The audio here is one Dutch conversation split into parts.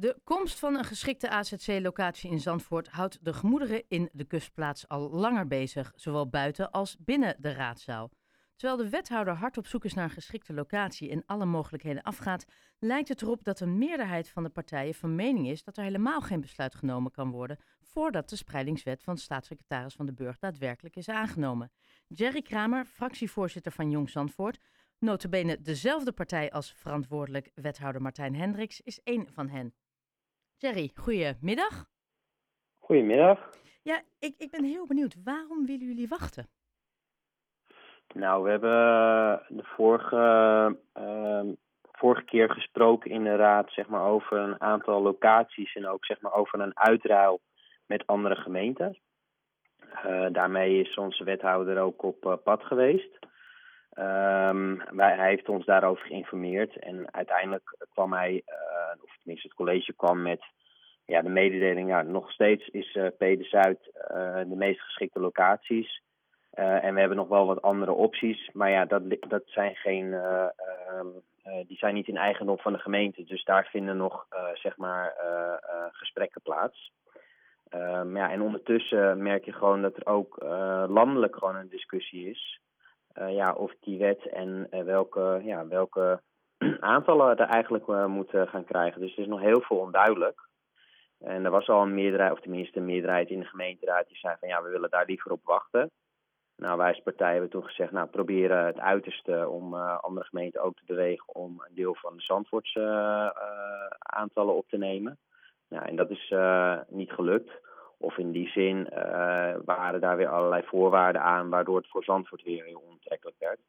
De komst van een geschikte AZC-locatie in Zandvoort houdt de gemoederen in de kustplaats al langer bezig, zowel buiten als binnen de raadzaal. Terwijl de wethouder hard op zoek is naar een geschikte locatie en alle mogelijkheden afgaat, lijkt het erop dat een meerderheid van de partijen van mening is dat er helemaal geen besluit genomen kan worden voordat de spreidingswet van staatssecretaris Van de Burg daadwerkelijk is aangenomen. Jerry Kramer, fractievoorzitter van Jong Zandvoort, notabene dezelfde partij als verantwoordelijk wethouder Martijn Hendricks, is één van hen. Jerry, goedemiddag. Goedemiddag. Ja, ik, ik ben heel benieuwd. Waarom willen jullie wachten? Nou, we hebben de vorige, uh, vorige keer gesproken in de raad zeg maar, over een aantal locaties en ook zeg maar, over een uitruil met andere gemeenten. Uh, daarmee is onze wethouder ook op uh, pad geweest. Um, hij heeft ons daarover geïnformeerd en uiteindelijk kwam hij, uh, of tenminste het college kwam met ja, de mededeling, ja, nog steeds is uh, Pede Zuid uh, de meest geschikte locaties. En we hebben nog wel wat andere opties, maar ja, dat, dat zijn geen, uh, die zijn niet in eigendom van de gemeente. Dus daar vinden nog, zeg maar, gesprekken plaats. Um, ja, en ondertussen merk je gewoon dat er ook landelijk gewoon een discussie is. Ja, of die wet en welke, ja, welke aantallen er eigenlijk moeten gaan krijgen. Dus er is nog heel veel onduidelijk. En er was al een meerderheid, of tenminste een meerderheid in de gemeenteraad, die zei van ja, we willen daar liever op wachten. Nou, wij als partij hebben toen gezegd, nou, proberen het uiterste om andere gemeenten ook te bewegen om een deel van de Zandvoortse aantallen op te nemen. Nou, en dat is niet gelukt. Of in die zin waren daar weer allerlei voorwaarden aan, waardoor het voor Zandvoort weer heel onaantrekkelijk werd.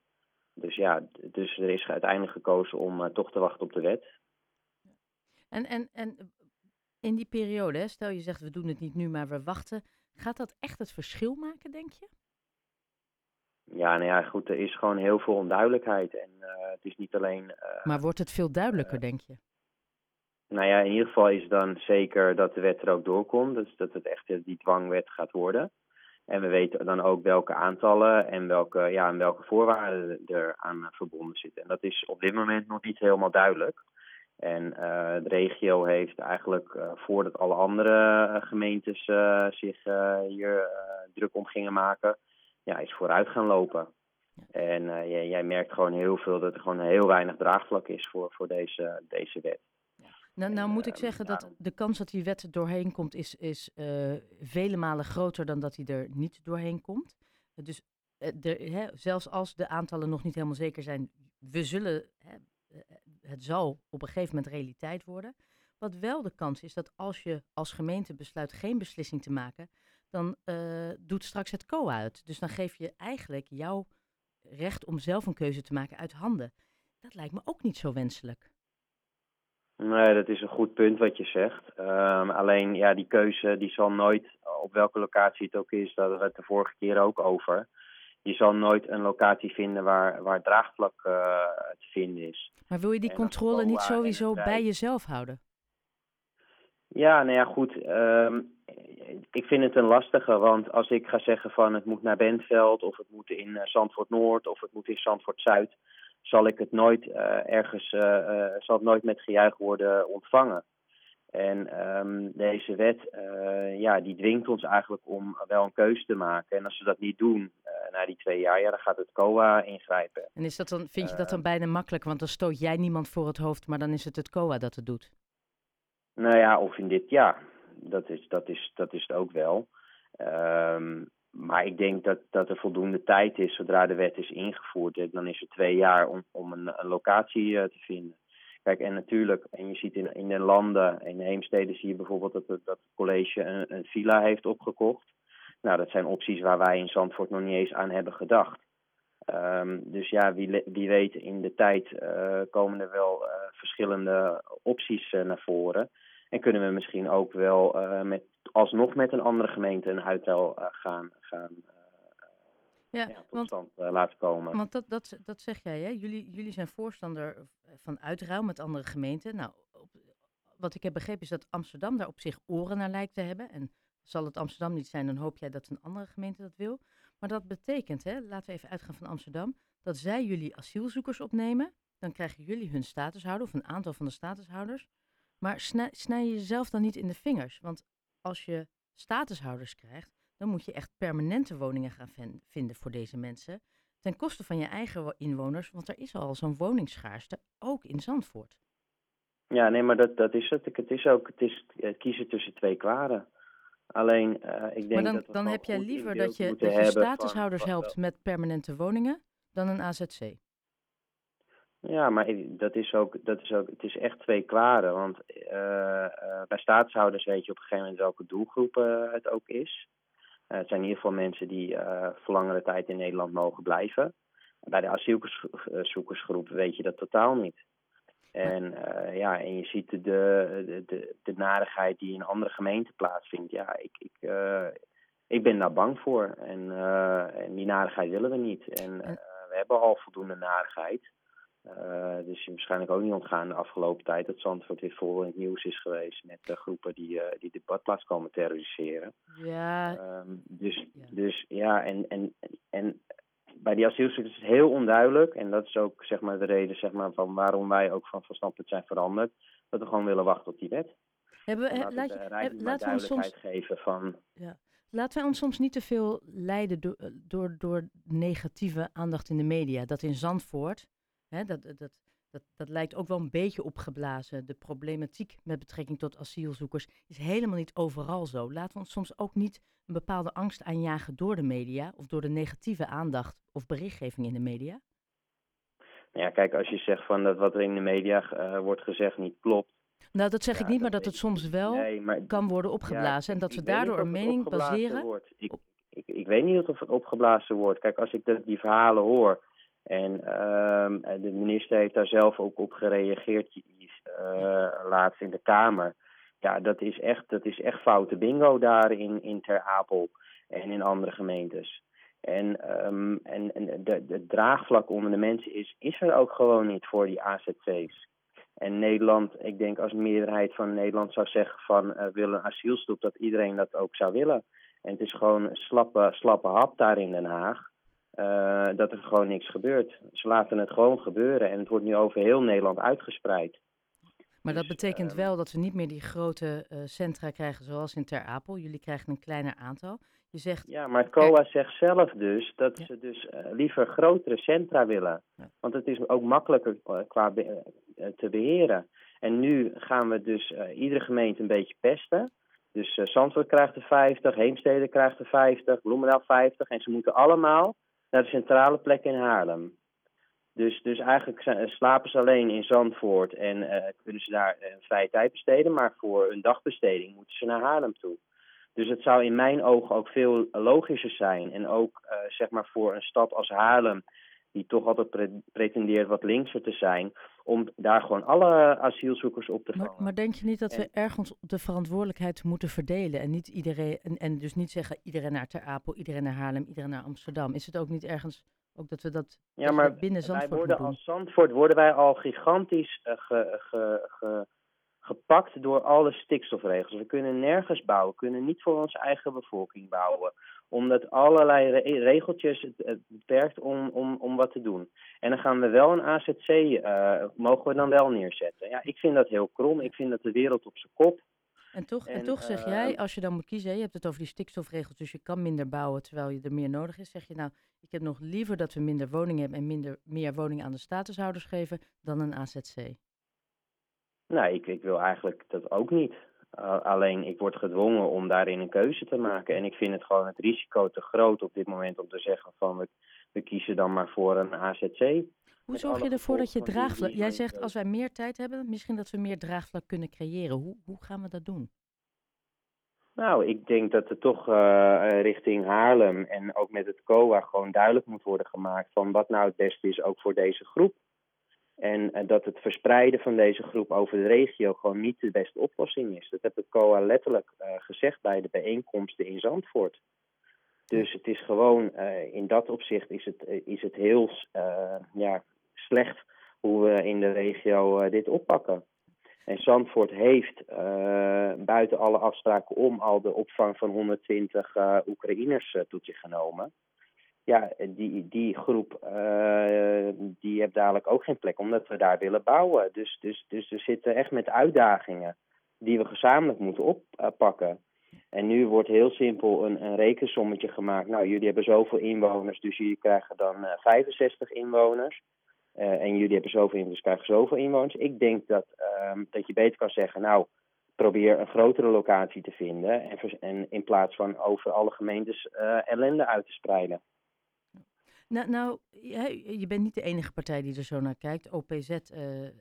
Dus ja, dus er is uiteindelijk gekozen om toch te wachten op de wet. En, en, en in die periode, hè, stel je zegt we doen het niet nu, maar we wachten. Gaat dat echt het verschil maken, denk je? Ja, nou ja, goed, er is gewoon heel veel onduidelijkheid. En uh, het is niet alleen. Maar wordt het veel duidelijker, denk je? Nou ja, in ieder geval is dan zeker dat de wet er ook doorkomt. Dus dat het echt die dwangwet gaat worden. En we weten dan ook welke aantallen en welke, ja, en welke voorwaarden er aan verbonden zitten. En dat is op dit moment nog niet helemaal duidelijk. En de regio heeft eigenlijk, voordat alle andere gemeentes zich hier druk om gingen maken ja, is vooruit gaan lopen. En jij, jij, merkt gewoon heel veel dat er gewoon heel weinig draagvlak is voor, voor deze, deze wet. Nou, nou moet ik zeggen dat de kans dat die wet doorheen komt is, is uh, vele malen groter dan dat hij er niet doorheen komt. Dus uh, de, hè, zelfs als de aantallen nog niet helemaal zeker zijn, we zullen, hè, het zal op een gegeven moment realiteit worden. Wat wel de kans is dat als je als gemeente besluit geen beslissing te maken, dan uh, doet straks het COA uit. Dus dan geef je eigenlijk jouw recht om zelf een keuze te maken uit handen. Dat lijkt me ook niet zo wenselijk. Nee, dat is een goed punt wat je zegt. Um, alleen ja, die keuze die zal nooit, op welke locatie het ook is, daar hadden we het de vorige keer ook over. Je zal nooit een locatie vinden waar, waar draagvlak uh, te vinden is. Maar wil je die en controle niet sowieso bij jezelf houden? Ja, nou ja, goed. Um, ik vind het een lastige, want als ik ga zeggen van het moet naar Bentveld of het moet in uh, Zandvoort Noord of het moet in Zandvoort Zuid, zal ik het nooit uh, ergens, uh, zal het nooit met gejuich worden ontvangen. En um, deze wet, ja, die dwingt ons eigenlijk om wel een keuze te maken. En als we dat niet doen na die twee jaar, ja, dan gaat het COA ingrijpen. En is dat dan, vind je dat dan bijna makkelijk? Want dan stoot jij niemand voor het hoofd, maar dan is het het COA dat het doet. Nou ja, of in dit jaar dat is, dat is, dat is het ook wel. Um, maar ik denk dat, dat er voldoende tijd is zodra de wet is ingevoerd. Dan is er twee jaar om, om een, locatie uh, te vinden. Kijk, en natuurlijk, en je ziet in, in de landen, in de heemsteden zie je bijvoorbeeld dat, het, dat college een, een villa heeft opgekocht. Nou, dat zijn opties waar wij in Zandvoort nog niet eens aan hebben gedacht. Um, dus ja, wie, wie weet, in de tijd uh, komen er wel uh, verschillende opties naar voren. En kunnen we misschien ook wel uh, met, alsnog met een andere gemeente een uittel uh, gaan, gaan uh, ja, ja, tot want, stand laten komen. Want dat, dat, dat zeg jij, hè? Jullie, jullie zijn voorstander van uitruil met andere gemeenten. Nou, op, wat ik heb begrepen is dat Amsterdam daar op zich oren naar lijkt te hebben. En zal het Amsterdam niet zijn, dan hoop jij dat een andere gemeente dat wil. Maar dat betekent, hè, laten we even uitgaan van Amsterdam, dat zij jullie asielzoekers opnemen. Dan krijgen jullie hun statushouder, of een aantal van de statushouders Maar snij, snij je jezelf dan niet in de vingers? Want als je statushouders krijgt, dan moet je echt permanente woningen gaan vinden voor deze mensen. Ten koste van je eigen inwoners, want er is al zo'n woningsschaarste, ook in Zandvoort. Ja, nee, maar dat, dat is het. Het is ook het is kiezen tussen twee kwaden. Alleen, uh, ik denk maar dan, dat dan heb jij liever dat je, dat je statushouders helpt met permanente woningen dan een AZC. Ja, maar dat is ook, dat is ook, het is echt twee kwaden. Want uh, uh, bij staatshouders weet je op een gegeven moment welke doelgroep uh, het ook is. het zijn in ieder geval mensen die voor langere tijd in Nederland mogen blijven. Bij de asielzoekersgroep weet je dat totaal niet. En, ja, en je ziet de, de, de, de narigheid die in andere gemeenten plaatsvindt. Ja, ik, ik, ik ben daar bang voor. En, en die narigheid willen we niet. En we hebben al voldoende narigheid. Uh, dus je waarschijnlijk ook niet ontgaan de afgelopen tijd dat Zandvoort weer vol in het nieuws is geweest met uh, groepen die, uh, die de badplaats komen terroriseren. Ja. Um, dus, ja. dus ja, en, en, en bij die asielzoekers is het heel onduidelijk. En dat is ook zeg maar, de reden zeg maar, van waarom wij ook van, van standpunt zijn veranderd. Dat we gewoon willen wachten op die wet. Hebben we, laat, je, heb, laten we ons soms geven van. Ja. Laten wij ons soms niet te veel leiden door, door, door negatieve aandacht in de media. Dat in Zandvoort Hè, dat, dat, dat, dat lijkt ook wel een beetje opgeblazen. De problematiek met betrekking tot asielzoekers is helemaal niet overal zo. Laten we ons soms ook niet een bepaalde angst aanjagen door de media of door de negatieve aandacht of berichtgeving in de media. Nou ja, kijk, als je zegt van dat wat er in de media uh, wordt gezegd niet klopt. Nou, dat zeg ja, ik niet, maar dat het soms wel nee, maar, kan worden opgeblazen. Ja, en dat weet daardoor een mening baseren. Ik, ik, ik weet niet of het opgeblazen wordt. Kijk, als ik de, die verhalen hoor en uh, de minister heeft daar zelf ook op gereageerd uh, laatst in de Kamer. Ja, dat is echt, dat is echt foute bingo daar in, in Ter Apel en in andere gemeentes. En, um, en, de, de draagvlak onder de mensen is, is er ook gewoon niet voor die AZC's. En Nederland, ik denk als meerderheid van Nederland zou zeggen van uh, wil een asielstop, dat iedereen dat ook zou willen. En het is gewoon een slappe, slappe hap daar in Den Haag. Uh, dat er gewoon niks gebeurt. Ze laten het gewoon gebeuren en het wordt nu over heel Nederland uitgespreid. Maar dat Dus, betekent eh, wel dat we niet meer die grote uh, centra krijgen zoals in Ter Apel. Jullie krijgen een kleiner aantal. Je zegt, Ja, maar COA zegt zelf dus dat Ja. ze dus liever grotere centra willen. Ja. Want het is ook makkelijker qua be te beheren. En nu gaan we dus iedere gemeente een beetje pesten. Dus Zandvoort krijgt er 50, Heemstede krijgt er 50, Bloemendaal 50. En ze moeten allemaal naar de centrale plek in Haarlem. Dus, dus eigenlijk slapen ze alleen in Zandvoort en kunnen ze daar een vrije tijd besteden. Maar voor een dagbesteding moeten ze naar Haarlem toe. Dus het zou in mijn ogen ook veel logischer zijn. En ook uh, zeg maar voor een stad als Haarlem, die toch altijd pre pretendeert wat linkser te zijn, om daar gewoon alle asielzoekers op te vangen. maar, maar denk je niet dat we En- ergens de verantwoordelijkheid moeten verdelen en niet iedereen en, en dus niet zeggen iedereen naar Ter Apel, iedereen naar Haarlem, iedereen naar Amsterdam? Is het ook niet ergens ook dat we dat, Ja, maar binnen wij Zandvoort worden moeten doen? als Zandvoort worden wij al gigantisch uh, ge, ge, ge, gepakt door alle stikstofregels. We kunnen nergens bouwen, we kunnen niet voor onze eigen bevolking bouwen. Omdat allerlei re regeltjes het, het beperkt om, om, om wat te doen. En dan gaan we wel een AZC, uh, mogen we dan wel neerzetten. Ja, ik vind dat heel krom. Ik vind dat de wereld op zijn kop. En toch, en, En, toch zeg eh, jij, als je dan moet kiezen, je hebt het over die stikstofregels, dus je kan minder bouwen terwijl je er meer nodig is. Zeg je nou, ik heb nog liever dat we minder woningen hebben en minder, meer woningen aan de statushouders geven dan een AZC. Nou, ik, ik wil eigenlijk dat ook niet. Uh, alleen ik word gedwongen om daarin een keuze te maken. En ik vind het gewoon het risico te groot op dit moment om te zeggen van we, we kiezen dan maar voor een AZC. Hoe zorg je ervoor dat je draagvlak... Jij zegt als wij meer tijd hebben, misschien dat we meer draagvlak kunnen creëren. Hoe, hoe gaan we dat doen? Nou, ik denk dat er toch uh, richting Haarlem en ook met het COA gewoon duidelijk moet worden gemaakt van wat nou het beste is ook voor deze groep. En uh, dat het verspreiden van deze groep over de regio gewoon niet de beste oplossing is. Dat heeft het COA letterlijk uh, gezegd bij de bijeenkomsten in Zandvoort. Dus het is gewoon, uh, in dat opzicht is het, is het heel ja, slecht hoe we in de regio dit oppakken. En Zandvoort heeft buiten alle afspraken om al de opvang van 120 uh, Oekraïners zich genomen. Ja, die, die groep uh, die heeft dadelijk ook geen plek omdat we daar willen bouwen. Dus, dus, dus we zitten echt met uitdagingen die we gezamenlijk moeten oppakken. En nu wordt heel simpel een, een rekensommetje gemaakt. Nou, jullie hebben zoveel inwoners, dus jullie krijgen dan uh, 65 inwoners. Uh, en jullie hebben zoveel inwoners, krijgen zoveel inwoners. Ik denk dat, uh, dat je beter kan zeggen, nou, probeer een grotere locatie te vinden. En, en in plaats van over alle gemeentes ellende uit te spreiden. Nou, nou je, bent niet de enige partij die er zo naar kijkt. OPZ uh,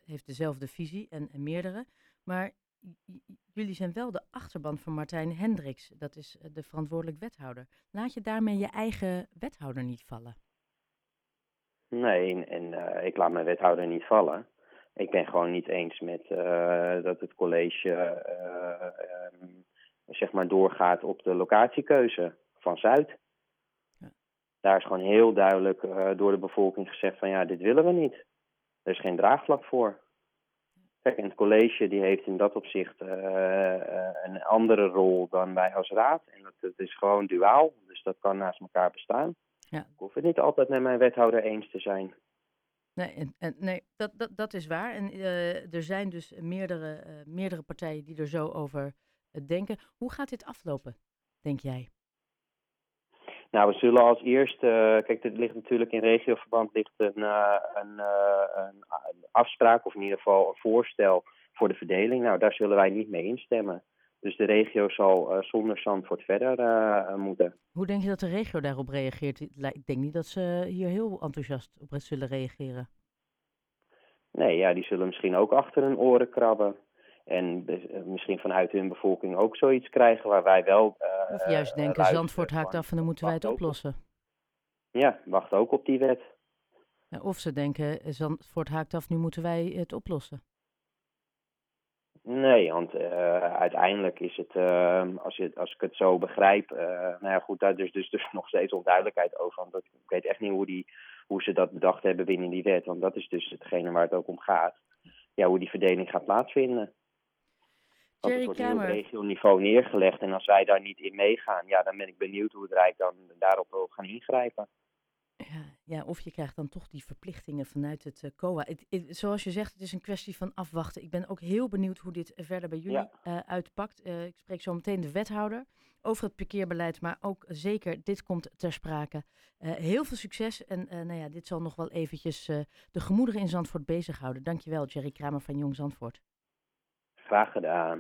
heeft dezelfde visie en, meerdere. Maar jullie zijn wel de achterban van Martijn Hendricks. Dat is eh, de verantwoordelijk wethouder. Laat je daarmee je eigen wethouder niet vallen? Nee, en uh, ik laat mijn wethouder niet vallen. Ik ben gewoon niet eens met dat het college um, zeg maar doorgaat op de locatiekeuze van Zuid. Daar is gewoon heel duidelijk door de bevolking gezegd van ja, dit willen we niet. Er is geen draagvlak voor. Kijk, en het college die heeft in dat opzicht uh, een andere rol dan wij als raad. En dat, dat, is gewoon duaal, dus dat kan naast elkaar bestaan. Ja. Ik hoef het niet altijd met mijn wethouder eens te zijn. Nee, en, en, nee dat, dat, dat is waar. En er zijn dus meerdere, meerdere partijen die er zo over denken. Hoe gaat dit aflopen, denk jij? Nou, we zullen als eerste, uh, kijk, dit ligt natuurlijk in regioverband ligt een, uh, een, uh, een, afspraak of in ieder geval een voorstel voor de verdeling. Nou, daar zullen wij niet mee instemmen. Dus de regio zal zonder Zandvoort verder moeten. Hoe denk je dat de regio daarop reageert? Ik denk niet dat ze hier heel enthousiast op zullen reageren. Nee, ja, die zullen misschien ook achter hun oren krabben. En misschien vanuit hun bevolking ook zoiets krijgen waar wij wel. Uh, of juist denken, Zandvoort haakt af en dan moeten wij het oplossen. Ja, wacht ook op die wet. Of ze denken, Zandvoort haakt af, nu moeten wij het oplossen. Nee, want uh, uiteindelijk is het, uh, als, je, als ik het zo begrijp, uh, nou ja goed, daar is dus, dus nog steeds onduidelijkheid over. Want ik weet echt niet hoe, die, hoe ze dat bedacht hebben binnen die wet. Want dat is dus hetgene waar het ook om gaat. Ja, hoe die verdeling gaat plaatsvinden. Want het wordt nu op regioniveau neergelegd. En als wij daar niet in meegaan, ja, dan ben ik benieuwd hoe het Rijk dan daarop wil gaan ingrijpen. Ja, ja, of je krijgt dan toch die verplichtingen vanuit het uh, COA. Het, het, zoals je zegt, het is een kwestie van afwachten. Ik ben ook heel benieuwd hoe dit verder bij jullie ja. uh, uitpakt. Uh, ik spreek zo meteen de wethouder over het parkeerbeleid, maar ook zeker dit komt ter sprake. heel veel succes en nou ja, dit zal nog wel eventjes de gemoederen in Zandvoort bezighouden. Dankjewel, Jerry Kramer van Jong Zandvoort. Graag gedaan.